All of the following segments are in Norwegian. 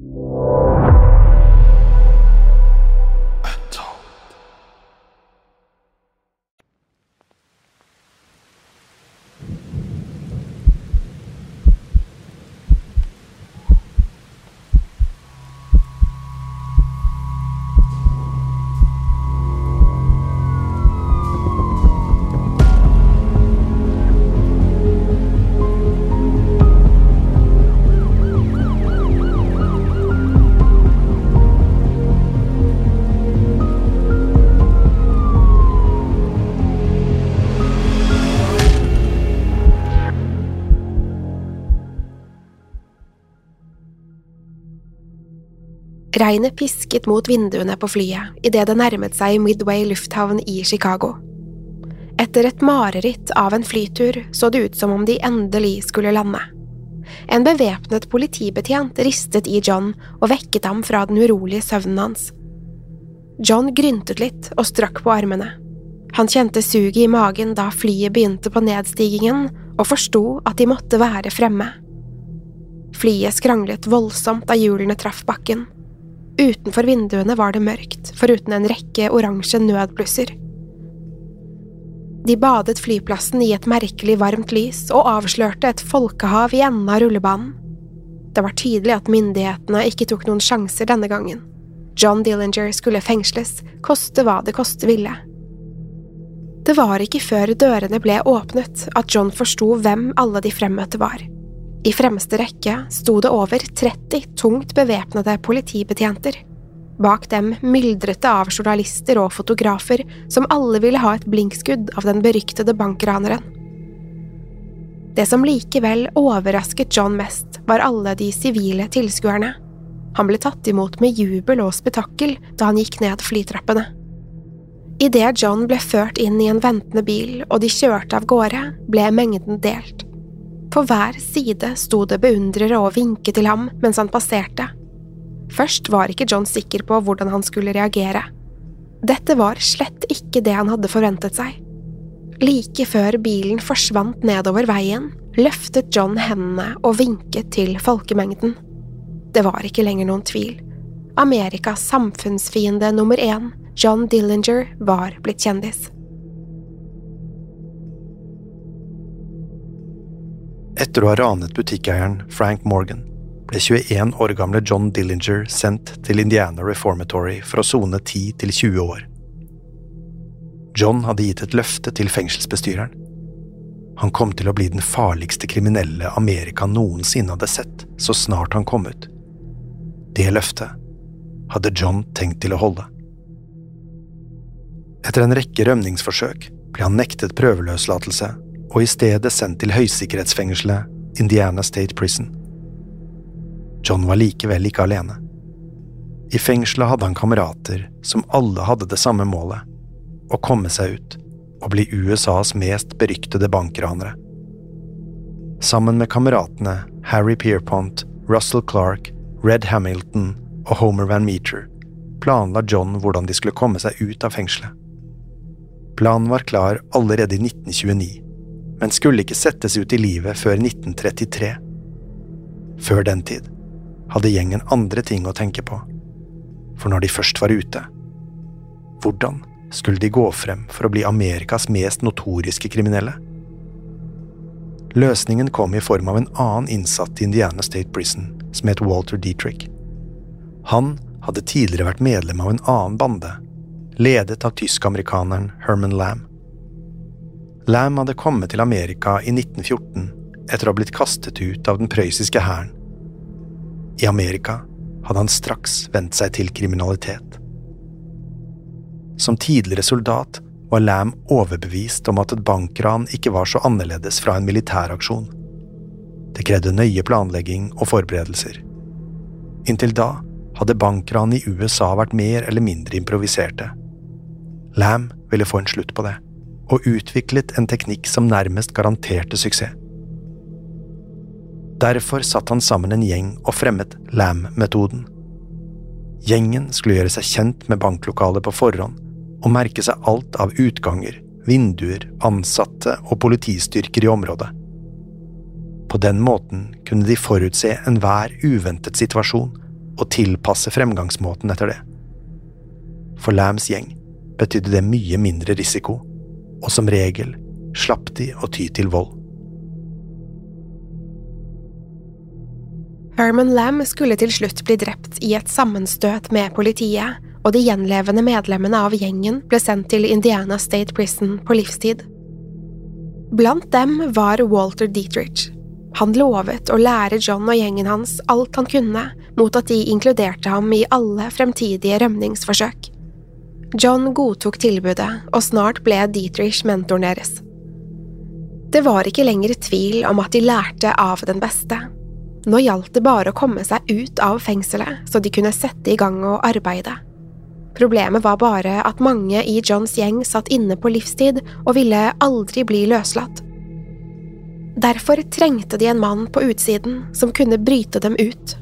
you. Regnet pisket mot vinduene på flyet idet det nærmet seg Midway lufthavn i Chicago. Etter et mareritt av en flytur så det ut som om de endelig skulle lande. En bevæpnet politibetjent ristet i John og vekket ham fra den urolige søvnen hans. John gryntet litt og strakk på armene. Han kjente suget i magen da flyet begynte på nedstigingen, og forsto at de måtte være fremme. Flyet skranglet voldsomt da hjulene traff bakken. Utenfor vinduene var det mørkt, foruten en rekke oransje nødblusser. De badet flyplassen i et merkelig varmt lys og avslørte et folkehav i enden av rullebanen. Det var tydelig at myndighetene ikke tok noen sjanser denne gangen. John Dillinger skulle fengsles, koste hva det koste ville. Det var ikke før dørene ble åpnet at John forsto hvem alle de fremmøtte var. I fremste rekke sto det over 30 tungt bevæpnede politibetjenter. Bak dem myldret det av journalister og fotografer som alle ville ha et blinkskudd av den beryktede bankraneren. Det som likevel overrasket John mest, var alle de sivile tilskuerne. Han ble tatt imot med jubel og spetakkel da han gikk ned flytrappene. Idet John ble ført inn i en ventende bil og de kjørte av gårde, ble mengden delt. På hver side sto det beundrere og vinket til ham mens han passerte. Først var ikke John sikker på hvordan han skulle reagere. Dette var slett ikke det han hadde forventet seg. Like før bilen forsvant nedover veien, løftet John hendene og vinket til folkemengden. Det var ikke lenger noen tvil. Amerikas samfunnsfiende nummer én, John Dillinger, var blitt kjendis. Etter å ha ranet butikkeieren Frank Morgan ble 21 år gamle John Dillinger sendt til Indiana Reformatory for å sone 10 til 20 år. John hadde gitt et løfte til fengselsbestyreren. Han kom til å bli den farligste kriminelle Amerika noensinne hadde sett så snart han kom ut. Det løftet hadde John tenkt til å holde. Etter en rekke rømningsforsøk ble han nektet prøveløslatelse og i stedet sendt til høysikkerhetsfengselet Indiana State Prison. John var likevel ikke alene. I fengselet hadde han kamerater som alle hadde det samme målet – å komme seg ut og bli USAs mest beryktede bankranere. Sammen med kameratene Harry Pierpont, Russell Clark, Red Hamilton og Homer Van Meter planla John hvordan de skulle komme seg ut av fengselet. Planen var klar allerede i 1929, men skulle ikke settes ut i livet før 1933. Før den tid hadde gjengen andre ting å tenke på, for når de først var ute, hvordan skulle de gå frem for å bli Amerikas mest notoriske kriminelle? Løsningen kom i form av en annen innsatt i Indiana State Prison som het Walter Dietrich. Han hadde tidligere vært medlem av en annen bande, ledet av tysk-amerikaneren Herman Lam. Lam hadde kommet til Amerika i 1914 etter å ha blitt kastet ut av den prøyssiske hæren. I Amerika hadde han straks vendt seg til kriminalitet. Som tidligere soldat var Lam overbevist om at et bankran ikke var så annerledes fra en militæraksjon. Det krevde nøye planlegging og forberedelser. Inntil da hadde bankran i USA vært mer eller mindre improviserte. Lam ville få en slutt på det, og utviklet en teknikk som nærmest garanterte suksess. Derfor satte han sammen en gjeng og fremmet Lam-metoden. Gjengen skulle gjøre seg kjent med banklokalet på forhånd og merke seg alt av utganger, vinduer, ansatte og politistyrker i området. På den måten kunne de forutse enhver uventet situasjon og tilpasse fremgangsmåten etter det. For Lams gjeng betydde det mye mindre risiko, og som regel slapp de å ty til vold. Herman Lam skulle til slutt bli drept i et sammenstøt med politiet, og de gjenlevende medlemmene av gjengen ble sendt til Indiana State Prison på livstid. Blant dem var Walter Dietrich. Han lovet å lære John og gjengen hans alt han kunne, mot at de inkluderte ham i alle fremtidige rømningsforsøk. John godtok tilbudet, og snart ble Dietrich mentoren deres. Det var ikke lenger tvil om at de lærte av den beste. Nå gjaldt det bare å komme seg ut av fengselet, så de kunne sette i gang og arbeide. Problemet var bare at mange i Johns gjeng satt inne på livstid og ville aldri bli løslatt. Derfor trengte de en mann på utsiden som kunne bryte dem ut.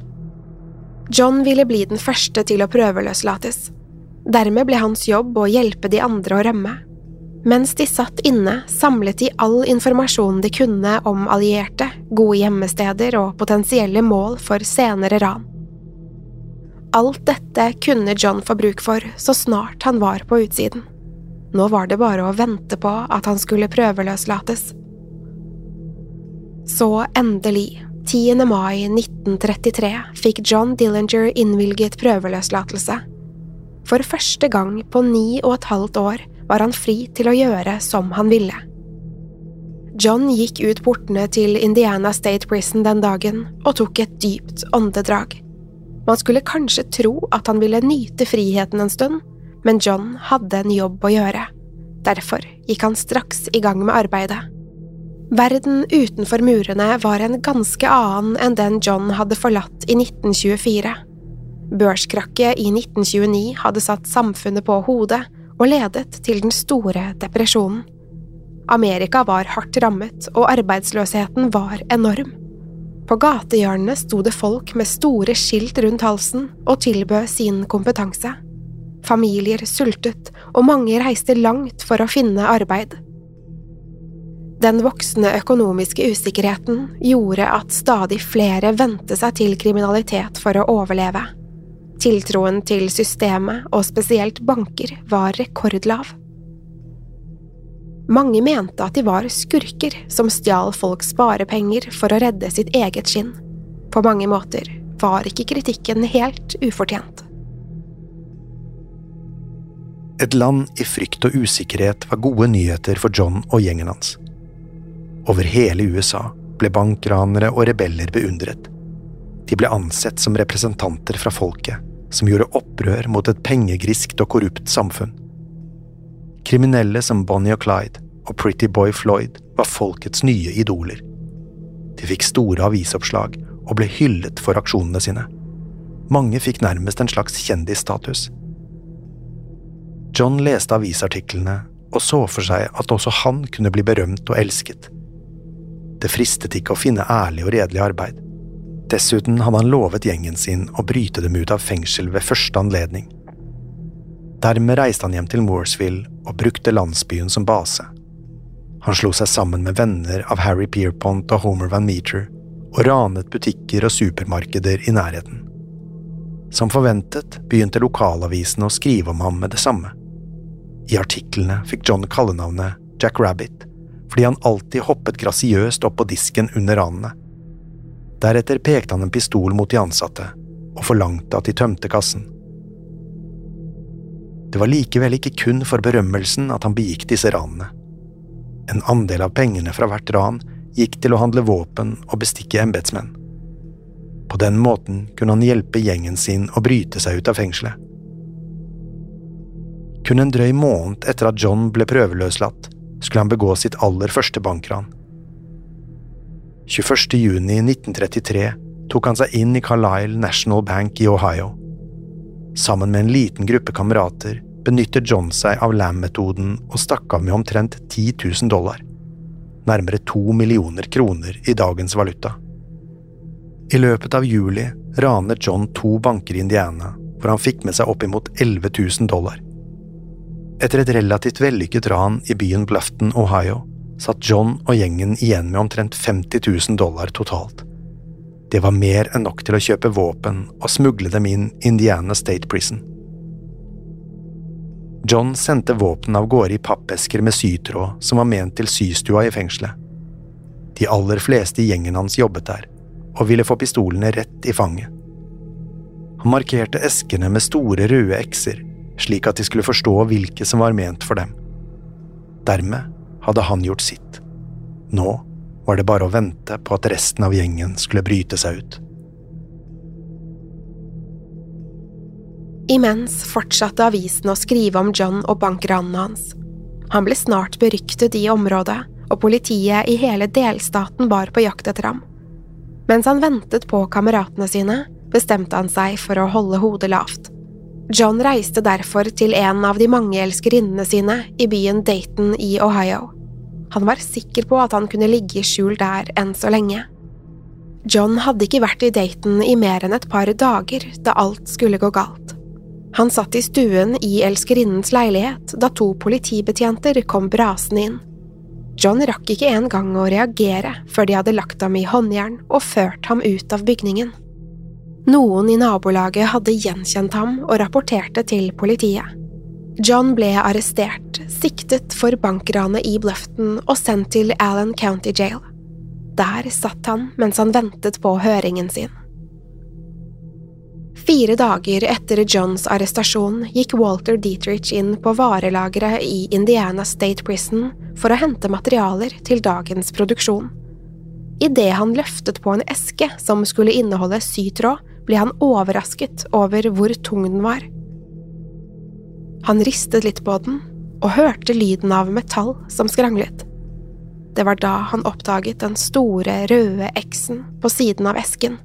John ville bli den første til å prøveløslates. Dermed ble hans jobb å hjelpe de andre å rømme. Mens de satt inne, samlet de all informasjonen de kunne om allierte, gode gjemmesteder og potensielle mål for senere ran. Alt dette kunne John få bruk for så snart han var på utsiden. Nå var det bare å vente på at han skulle prøveløslates. Så endelig, 10. mai 1933, fikk John Dillinger innvilget prøveløslatelse. For første gang på ni og et halvt år var han fri til å gjøre som han ville. John gikk ut portene til Indiana State Prison den dagen og tok et dypt åndedrag. Man skulle kanskje tro at han ville nyte friheten en stund, men John hadde en jobb å gjøre. Derfor gikk han straks i gang med arbeidet. Verden utenfor murene var en ganske annen enn den John hadde forlatt i 1924. Børskrakket i 1929 hadde satt samfunnet på hodet og ledet til den store depresjonen. Amerika var hardt rammet, og arbeidsløsheten var enorm. På gatehjørnene sto det folk med store skilt rundt halsen og tilbød sin kompetanse. Familier sultet, og mange reiste langt for å finne arbeid. Den voksende økonomiske usikkerheten gjorde at stadig flere vendte seg til kriminalitet for å overleve. Tiltroen til systemet, og spesielt banker, var rekordlav. Mange mente at de var skurker som stjal folks sparepenger for å redde sitt eget skinn. På mange måter var ikke kritikken helt ufortjent. Et land i frykt og usikkerhet var gode nyheter for John og gjengen hans. Over hele USA ble bankranere og rebeller beundret. De ble ansett som representanter fra folket, som gjorde opprør mot et pengegriskt og korrupt samfunn. Kriminelle som Bonnie og Clyde og Pretty Boy Floyd var folkets nye idoler. De fikk store avisoppslag og ble hyllet for aksjonene sine. Mange fikk nærmest en slags kjendisstatus. John leste avisartiklene og så for seg at også han kunne bli berømt og elsket. Det fristet ikke å finne ærlig og redelig arbeid. Dessuten hadde han lovet gjengen sin å bryte dem ut av fengsel ved første anledning. Dermed reiste han hjem til Mooresville og brukte landsbyen som base. Han slo seg sammen med venner av Harry Pierpont og Homer Van Meter og ranet butikker og supermarkeder i nærheten. Som forventet begynte lokalavisene å skrive om ham med det samme. I artiklene fikk John kallenavnet Jack Rabbit fordi han alltid hoppet grasiøst opp på disken under ranene. Deretter pekte han en pistol mot de ansatte og forlangte at de tømte kassen. Det var likevel ikke kun for berømmelsen at han begikk disse ranene. En andel av pengene fra hvert ran gikk til å handle våpen og bestikke embetsmenn. På den måten kunne han hjelpe gjengen sin å bryte seg ut av fengselet. Kun en drøy måned etter at John ble prøveløslatt, skulle han begå sitt aller første bankran. 21. juni 1933 tok han seg inn i Carlisle National Bank i Ohio. Sammen med en liten gruppe kamerater benyttet John seg av Lam-metoden og stakk av med omtrent 10 000 dollar, nærmere to millioner kroner i dagens valuta. I løpet av juli ranet John to banker i Indiana, hvor han fikk med seg oppimot 11 000 dollar. Etter et relativt vellykket ran i byen Bluffton, Ohio, satt John og gjengen igjen med omtrent 50 000 dollar totalt. Det var mer enn nok til å kjøpe våpen og smugle dem inn Indiana State Prison. John sendte våpnene av gårde i pappesker med sytråd som var ment til systua i fengselet. De aller fleste i gjengen hans jobbet der, og ville få pistolene rett i fanget. Han markerte eskene med store røde ekser, slik at de skulle forstå hvilke som var ment for dem. Dermed hadde han gjort sitt. Nå var det bare å vente på at resten av gjengen skulle bryte seg ut. Imens fortsatte avisen å skrive om John og bankranene hans. Han ble snart beryktet i området, og politiet i hele delstaten var på jakt etter ham. Mens han ventet på kameratene sine, bestemte han seg for å holde hodet lavt. John reiste derfor til en av de mange elskerinnene sine i byen Dayton i Ohio. Han var sikker på at han kunne ligge i skjul der enn så lenge. John hadde ikke vært i Dayton i mer enn et par dager da alt skulle gå galt. Han satt i stuen i elskerinnens leilighet da to politibetjenter kom brasende inn. John rakk ikke engang å reagere før de hadde lagt ham i håndjern og ført ham ut av bygningen. Noen i nabolaget hadde gjenkjent ham og rapporterte til politiet. John ble arrestert, siktet for bankranet i Bluffton og sendt til Allen County Jail. Der satt han mens han ventet på høringen sin. Fire dager etter Johns arrestasjon gikk Walter Dietrich inn på varelageret i Indiana State Prison for å hente materialer til dagens produksjon. Idet han løftet på en eske som skulle inneholde sytråd, ble han overrasket over hvor tung den var. Han ristet litt på den og hørte lyden av metall som skranglet. Det var da han oppdaget den store, røde X-en på siden av esken.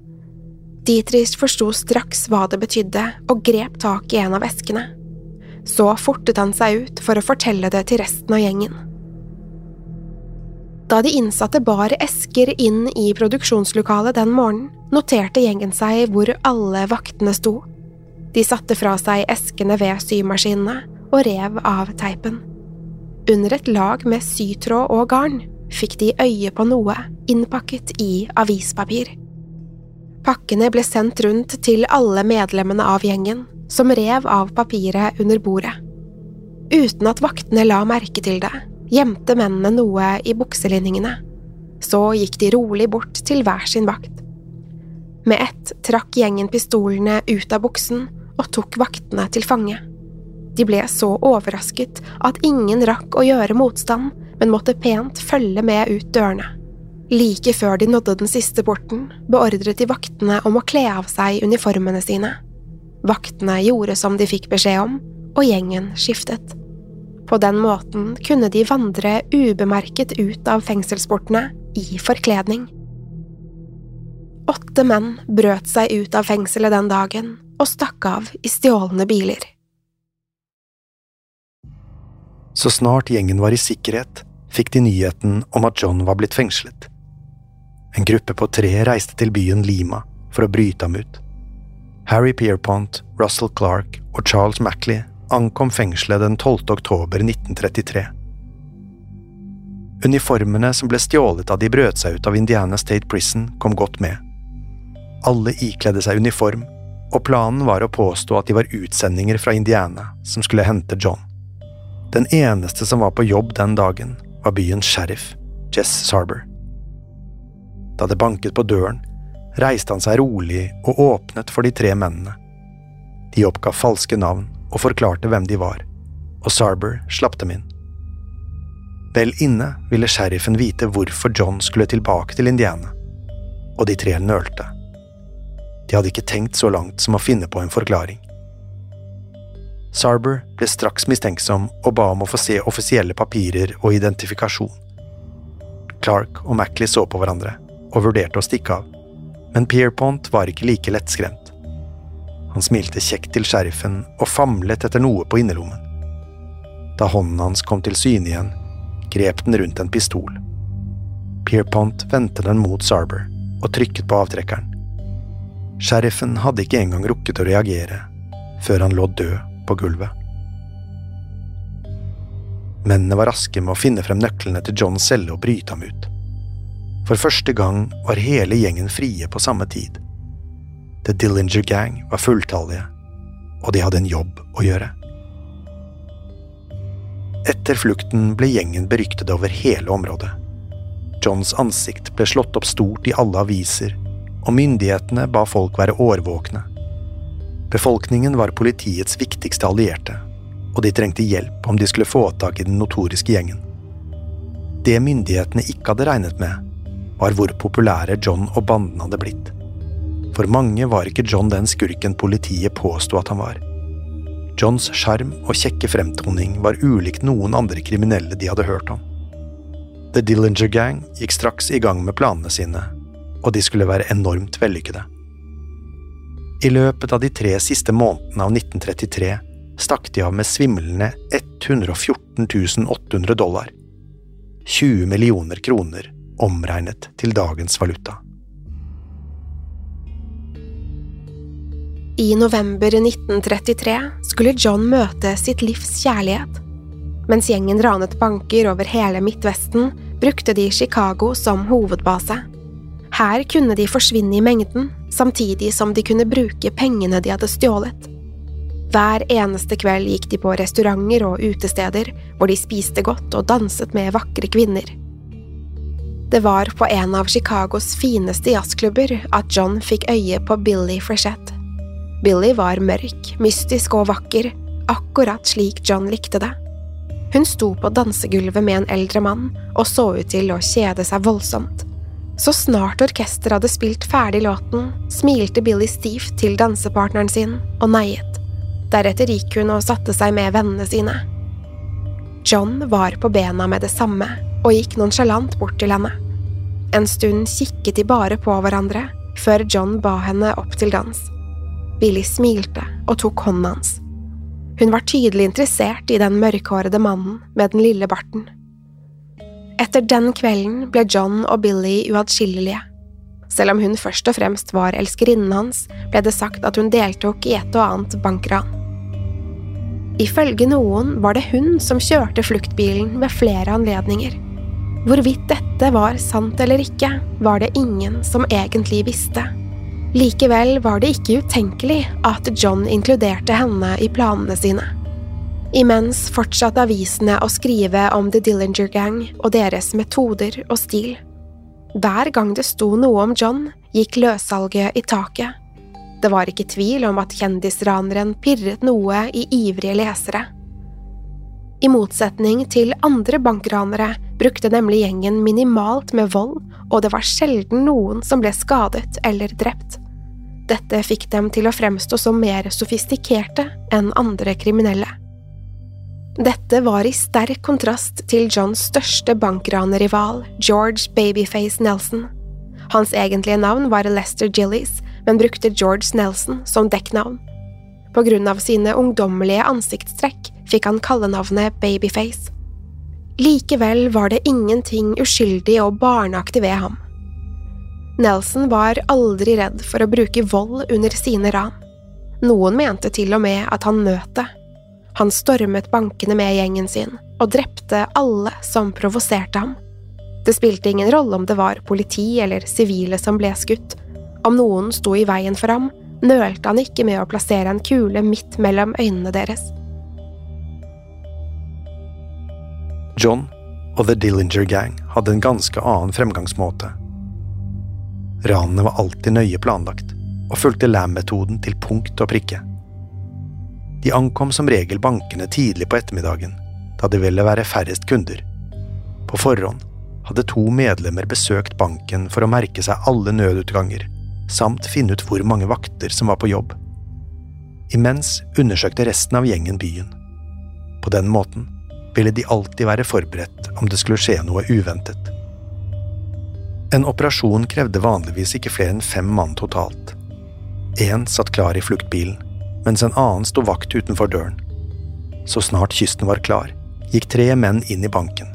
Dietrich forsto straks hva det betydde, og grep tak i en av eskene. Så fortet han seg ut for å fortelle det til resten av gjengen. Da de innsatte bar esker inn i produksjonslokalet den morgenen, noterte gjengen seg hvor alle vaktene sto. De satte fra seg eskene ved symaskinene og rev av teipen. Under et lag med sytråd og garn fikk de øye på noe innpakket i avispapir. Pakkene ble sendt rundt til alle medlemmene av gjengen, som rev av papiret under bordet. Uten at vaktene la merke til det, gjemte mennene noe i bukselinningene. Så gikk de rolig bort til hver sin vakt. Med ett trakk gjengen pistolene ut av buksen og tok vaktene til fange. De ble så overrasket at ingen rakk å gjøre motstand, men måtte pent følge med ut dørene. Like før de nådde den siste porten, beordret de vaktene om å kle av seg uniformene sine. Vaktene gjorde som de fikk beskjed om, og gjengen skiftet. På den måten kunne de vandre ubemerket ut av fengselsportene i forkledning. Åtte menn brøt seg ut av fengselet den dagen og stakk av i stjålne biler. Så snart gjengen var i sikkerhet, fikk de nyheten om at John var blitt fengslet. En gruppe på tre reiste til byen Lima for å bryte ham ut. Harry Pierpont, Russell Clark og Charles Mackley ankom fengselet den 12. oktober 1933. Uniformene som ble stjålet da de brøt seg ut av Indiana State Prison, kom godt med. Alle ikledde seg uniform, og planen var å påstå at de var utsendinger fra Indiana som skulle hente John. Den eneste som var på jobb den dagen, var byens sheriff, Jess Sarber. Da det banket på døren, reiste han seg rolig og åpnet for de tre mennene. De oppga falske navn og forklarte hvem de var, og Sarber slapp dem inn. Vel inne ville sheriffen vite hvorfor John skulle tilbake til Indiana, og de tre nølte. De hadde ikke tenkt så langt som å finne på en forklaring. Sarber ble straks mistenksom og ba om å få se offisielle papirer og identifikasjon. Clark og Mackley så på hverandre og vurderte å stikke av, men Pierpont var ikke like lettskremt. Han smilte kjekt til sheriffen og famlet etter noe på innerlommen. Da hånden hans kom til syne igjen, grep den rundt en pistol. Pierpont vendte den mot Sarber og trykket på avtrekkeren. Sheriffen hadde ikke engang rukket å reagere før han lå død på gulvet. Mennene var raske med å finne frem nøklene til Johns celle og bryte ham ut. For første gang var hele gjengen frie på samme tid. The Dillinger Gang var fulltallige, og de hadde en jobb å gjøre. Etter flukten ble gjengen beryktet over hele området. Johns ansikt ble slått opp stort i alle aviser, og myndighetene ba folk være årvåkne. Befolkningen var politiets viktigste allierte, og de trengte hjelp om de skulle få tak i den notoriske gjengen. Det myndighetene ikke hadde regnet med, var hvor populære John og banden hadde blitt. For mange var ikke John den skurken politiet påsto at han var. Johns sjarm og kjekke fremtoning var ulikt noen andre kriminelle de hadde hørt om. The Dillinger Gang gikk straks i gang med planene sine, og de skulle være enormt vellykkede. I løpet av de tre siste månedene av 1933 stakk de av med svimlende 114 800 dollar. 20 millioner kroner omregnet til dagens valuta. I november 1933 skulle John møte sitt livs kjærlighet. Mens gjengen ranet banker over hele Midtvesten, brukte de Chicago som hovedbase. Her kunne de forsvinne i mengden, samtidig som de kunne bruke pengene de hadde stjålet. Hver eneste kveld gikk de på restauranter og utesteder, hvor de spiste godt og danset med vakre kvinner. Det var på en av Chicagos fineste jazzklubber at John fikk øye på Billy Frechette. Billy var mørk, mystisk og vakker, akkurat slik John likte det. Hun sto på dansegulvet med en eldre mann og så ut til å kjede seg voldsomt. Så snart orkesteret hadde spilt ferdig låten, smilte Billy stivt til dansepartneren sin og neiet. Deretter gikk hun og satte seg med vennene sine. John var på bena med det samme og gikk nonsjalant bort til henne. En stund kikket de bare på hverandre, før John ba henne opp til dans. Billy smilte og tok hånden hans. Hun var tydelig interessert i den mørkhårede mannen med den lille barten. Etter den kvelden ble John og Billy uatskillelige. Selv om hun først og fremst var elskerinnen hans, ble det sagt at hun deltok i et og annet bankran. Ifølge noen var det hun som kjørte fluktbilen ved flere anledninger. Hvorvidt dette var sant eller ikke, var det ingen som egentlig visste. Likevel var det ikke utenkelig at John inkluderte henne i planene sine. Imens fortsatte avisene å skrive om The Dillinger Gang og deres metoder og stil. Hver gang det sto noe om John, gikk løssalget i taket. Det var ikke tvil om at kjendisraneren pirret noe i ivrige lesere. I motsetning til andre bankranere brukte nemlig gjengen minimalt med vold, og det var sjelden noen som ble skadet eller drept. Dette fikk dem til å fremstå som mer sofistikerte enn andre kriminelle. Dette var i sterk kontrast til Johns største bankranerival, George Babyface Nelson. Hans egentlige navn var Lester Gillies, men brukte George Nelson som dekknavn. På grunn av sine ungdommelige ansiktstrekk fikk han kallenavnet Babyface. Likevel var det ingenting uskyldig og barneaktig ved ham. Nelson var aldri redd for å bruke vold under sine ran. Noen mente til og med at han nøt det. Han stormet bankene med gjengen sin og drepte alle som provoserte ham. Det spilte ingen rolle om det var politi eller sivile som ble skutt. Om noen sto i veien for ham, nølte han ikke med å plassere en kule midt mellom øynene deres. John og The Dillinger Gang hadde en ganske annen fremgangsmåte. Ranene var alltid nøye planlagt, og fulgte Lam-metoden til punkt og prikke. De ankom som regel bankene tidlig på ettermiddagen, da det ville være færrest kunder. På forhånd hadde to medlemmer besøkt banken for å merke seg alle nødutganger, samt finne ut hvor mange vakter som var på jobb. Imens undersøkte resten av gjengen byen. På den måten ville de alltid være forberedt om det skulle skje noe uventet. En operasjon krevde vanligvis ikke flere enn fem mann totalt. Én satt klar i fluktbilen, mens en annen sto vakt utenfor døren. Så snart kysten var klar, gikk tre menn inn i banken.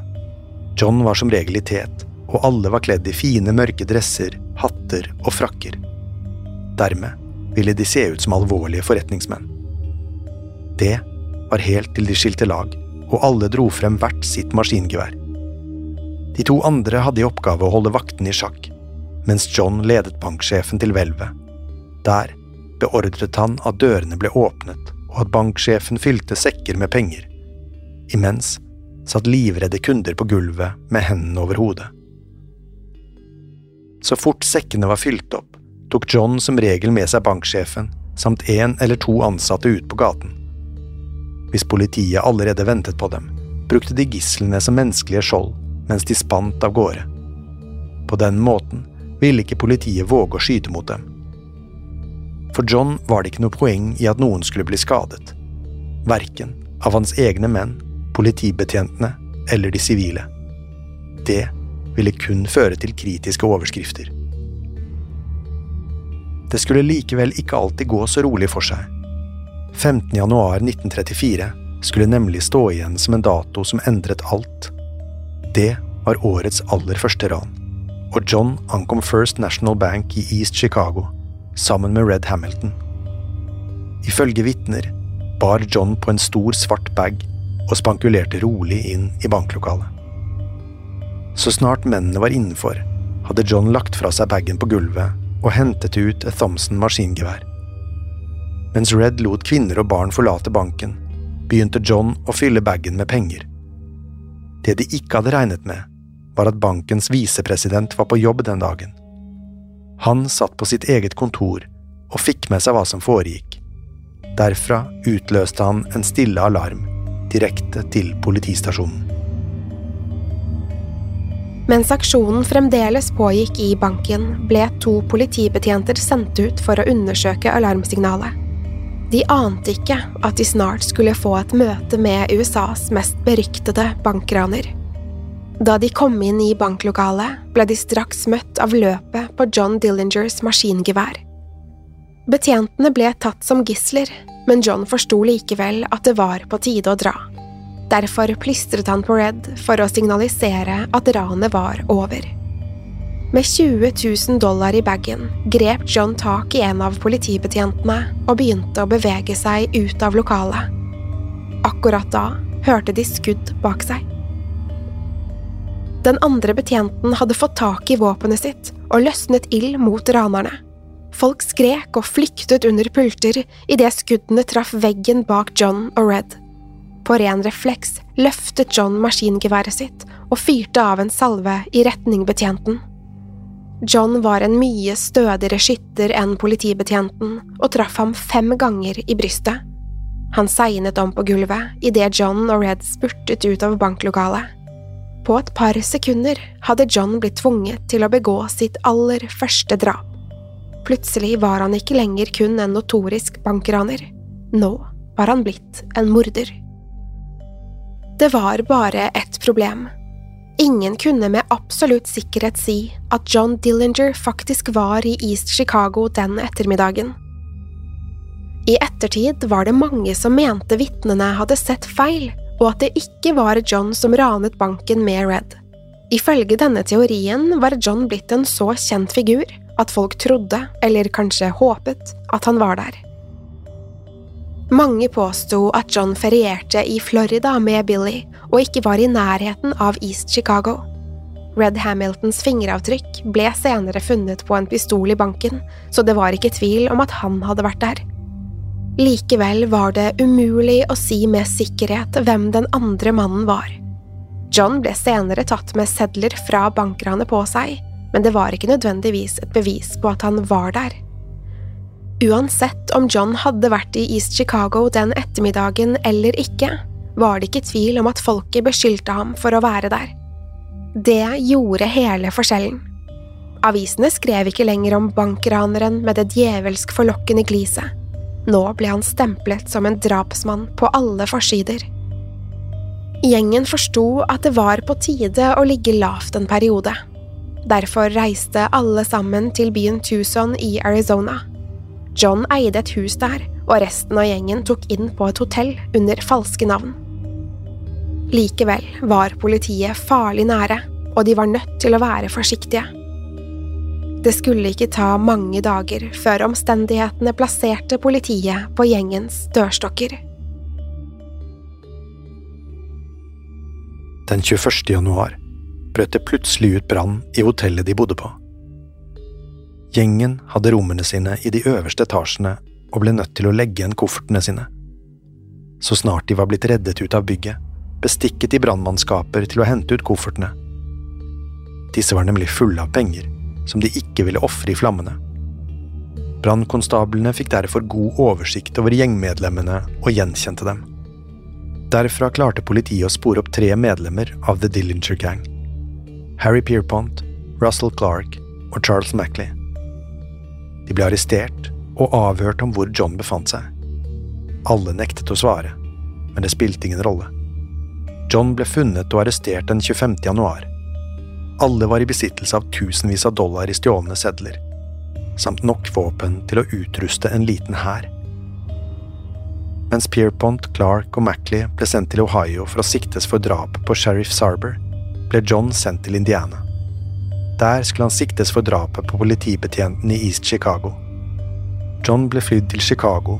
John var som regel i tet, og alle var kledd i fine, mørke dresser, hatter og frakker. Dermed ville de se ut som alvorlige forretningsmenn. Det var helt til de skilte lag og alle dro frem hvert sitt maskingevær. De to andre hadde i oppgave å holde vaktene i sjakk, mens John ledet banksjefen til hvelvet. Der beordret han at dørene ble åpnet, og at banksjefen fylte sekker med penger. Imens satt livredde kunder på gulvet med hendene over hodet. Så fort sekkene var fylt opp, tok John som regel med seg banksjefen samt én eller to ansatte ut på gaten. Hvis politiet allerede ventet på dem, brukte de gislene som menneskelige skjold mens de spant av gårde. På den måten ville ikke politiet våge å skyte mot dem. For John var det ikke noe poeng i at noen skulle bli skadet. Verken av hans egne menn, politibetjentene eller de sivile. Det ville kun føre til kritiske overskrifter. Det skulle likevel ikke alltid gå så rolig for seg. 15. januar 1934 skulle nemlig stå igjen som en dato som endret alt. Det var årets aller første ran, og John ankom First National Bank i East Chicago sammen med Red Hamilton. Ifølge vitner bar John på en stor, svart bag og spankulerte rolig inn i banklokalet. Så snart mennene var innenfor, hadde John lagt fra seg bagen på gulvet og hentet ut et Thompson maskingevær. Mens Red lot kvinner og barn forlate banken, begynte John å fylle bagen med penger. Det de ikke hadde regnet med, var at bankens visepresident var på jobb den dagen. Han satt på sitt eget kontor og fikk med seg hva som foregikk. Derfra utløste han en stille alarm direkte til politistasjonen. Mens aksjonen fremdeles pågikk i banken, ble to politibetjenter sendt ut for å undersøke alarmsignalet. De ante ikke at de snart skulle få et møte med USAs mest beryktede bankraner. Da de kom inn i banklokalet, ble de straks møtt av løpet på John Dillingers maskingevær. Betjentene ble tatt som gisler, men John forsto likevel at det var på tide å dra. Derfor plystret han på Red for å signalisere at ranet var over. Med 20 000 dollar i bagen grep John tak i en av politibetjentene og begynte å bevege seg ut av lokalet. Akkurat da hørte de skudd bak seg. Den andre betjenten hadde fått tak i våpenet sitt og løsnet ild mot ranerne. Folk skrek og flyktet under pulter idet skuddene traff veggen bak John og Red. På ren refleks løftet John maskingeværet sitt og fyrte av en salve i retning betjenten. John var en mye stødigere skytter enn politibetjenten og traff ham fem ganger i brystet. Han segnet om på gulvet idet John og Red spurtet ut av banklokalet. På et par sekunder hadde John blitt tvunget til å begå sitt aller første drap. Plutselig var han ikke lenger kun en notorisk bankraner. Nå var han blitt en morder. Det var bare ett problem. Ingen kunne med absolutt sikkerhet si at John Dillinger faktisk var i East Chicago den ettermiddagen. I ettertid var det mange som mente vitnene hadde sett feil, og at det ikke var John som ranet banken med Red. Ifølge denne teorien var John blitt en så kjent figur at folk trodde, eller kanskje håpet, at han var der. Mange påsto at John ferierte i Florida med Billy og ikke var i nærheten av East Chicago. Red Hamiltons fingeravtrykk ble senere funnet på en pistol i banken, så det var ikke tvil om at han hadde vært der. Likevel var det umulig å si med sikkerhet hvem den andre mannen var. John ble senere tatt med sedler fra bankranet på seg, men det var ikke nødvendigvis et bevis på at han var der. Uansett om John hadde vært i East Chicago den ettermiddagen eller ikke, var det ikke tvil om at folket beskyldte ham for å være der. Det gjorde hele forskjellen. Avisene skrev ikke lenger om bankraneren med det djevelsk forlokkende gliset. Nå ble han stemplet som en drapsmann på alle forsider. Gjengen forsto at det var på tide å ligge lavt en periode. Derfor reiste alle sammen til byen Tucson i Arizona. John eide et hus der, og resten av gjengen tok inn på et hotell under falske navn. Likevel var politiet farlig nære, og de var nødt til å være forsiktige. Det skulle ikke ta mange dager før omstendighetene plasserte politiet på gjengens dørstokker. Den 21. januar brøt det plutselig ut brann i hotellet de bodde på. Gjengen hadde rommene sine i de øverste etasjene og ble nødt til å legge igjen koffertene sine. Så snart de var blitt reddet ut av bygget, bestikket de brannmannskaper til å hente ut koffertene. Disse var nemlig fulle av penger, som de ikke ville ofre i flammene. Brannkonstablene fikk derfor god oversikt over gjengmedlemmene og gjenkjente dem. Derfra klarte politiet å spore opp tre medlemmer av The Dillinger Gang. Harry Pierpont, Russell Clark og Charles Mackley. De ble arrestert og avhørt om hvor John befant seg. Alle nektet å svare, men det spilte ingen rolle. John ble funnet og arrestert den 25. januar. Alle var i besittelse av tusenvis av dollar i stjålne sedler, samt nok våpen til å utruste en liten hær. Mens Pierpont, Clark og Mackley ble sendt til Ohio for å siktes for drap på sheriff Sarber, ble John sendt til Indiana. Der skulle han siktes for drapet på politibetjenten i East Chicago. John ble flydd til Chicago,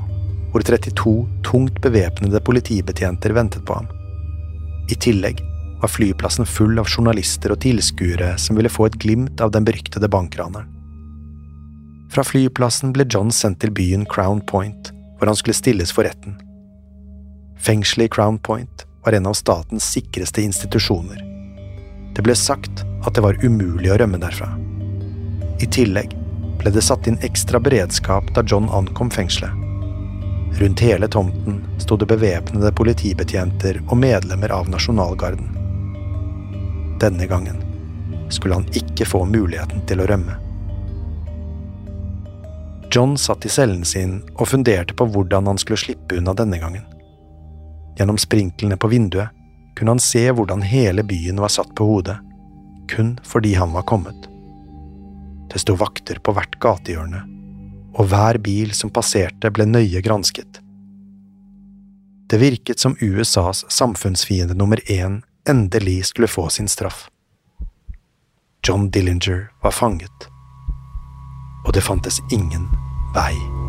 hvor 32 tungt bevæpnede politibetjenter ventet på ham. I tillegg var flyplassen full av journalister og tilskuere som ville få et glimt av den beryktede bankraneren. Fra flyplassen ble John sendt til byen Crown Point, hvor han skulle stilles for retten. Fengselet i Crown Point var en av statens sikreste institusjoner. Det ble sagt at det var umulig å rømme derfra. I tillegg ble det satt inn ekstra beredskap da John ankom fengselet. Rundt hele tomten sto det bevæpnede politibetjenter og medlemmer av nasjonalgarden. Denne gangen skulle han ikke få muligheten til å rømme. John satt i cellen sin og funderte på hvordan han skulle slippe unna denne gangen. Gjennom sprinklene på vinduet kunne han se hvordan hele byen var satt på hodet kun fordi han var kommet. Det sto vakter på hvert gatehjørne, og hver bil som passerte ble nøye gransket. Det virket som USAs samfunnsfiende nummer én endelig skulle få sin straff. John Dillinger var fanget, og det fantes ingen vei